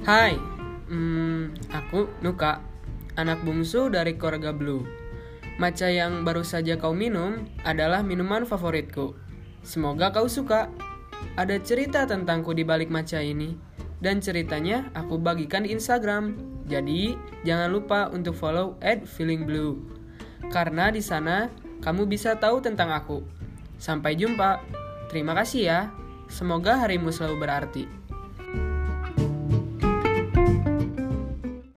Hai, hmm, aku Nuka, anak bungsu dari keluarga Blue. Maca yang baru saja kau minum adalah minuman favoritku. Semoga kau suka. Ada cerita tentangku di balik maca ini, dan ceritanya aku bagikan di Instagram. Jadi, jangan lupa untuk follow @feelingblue. Karena di sana kamu bisa tahu tentang aku. Sampai jumpa. Terima kasih ya. Semoga harimu selalu berarti.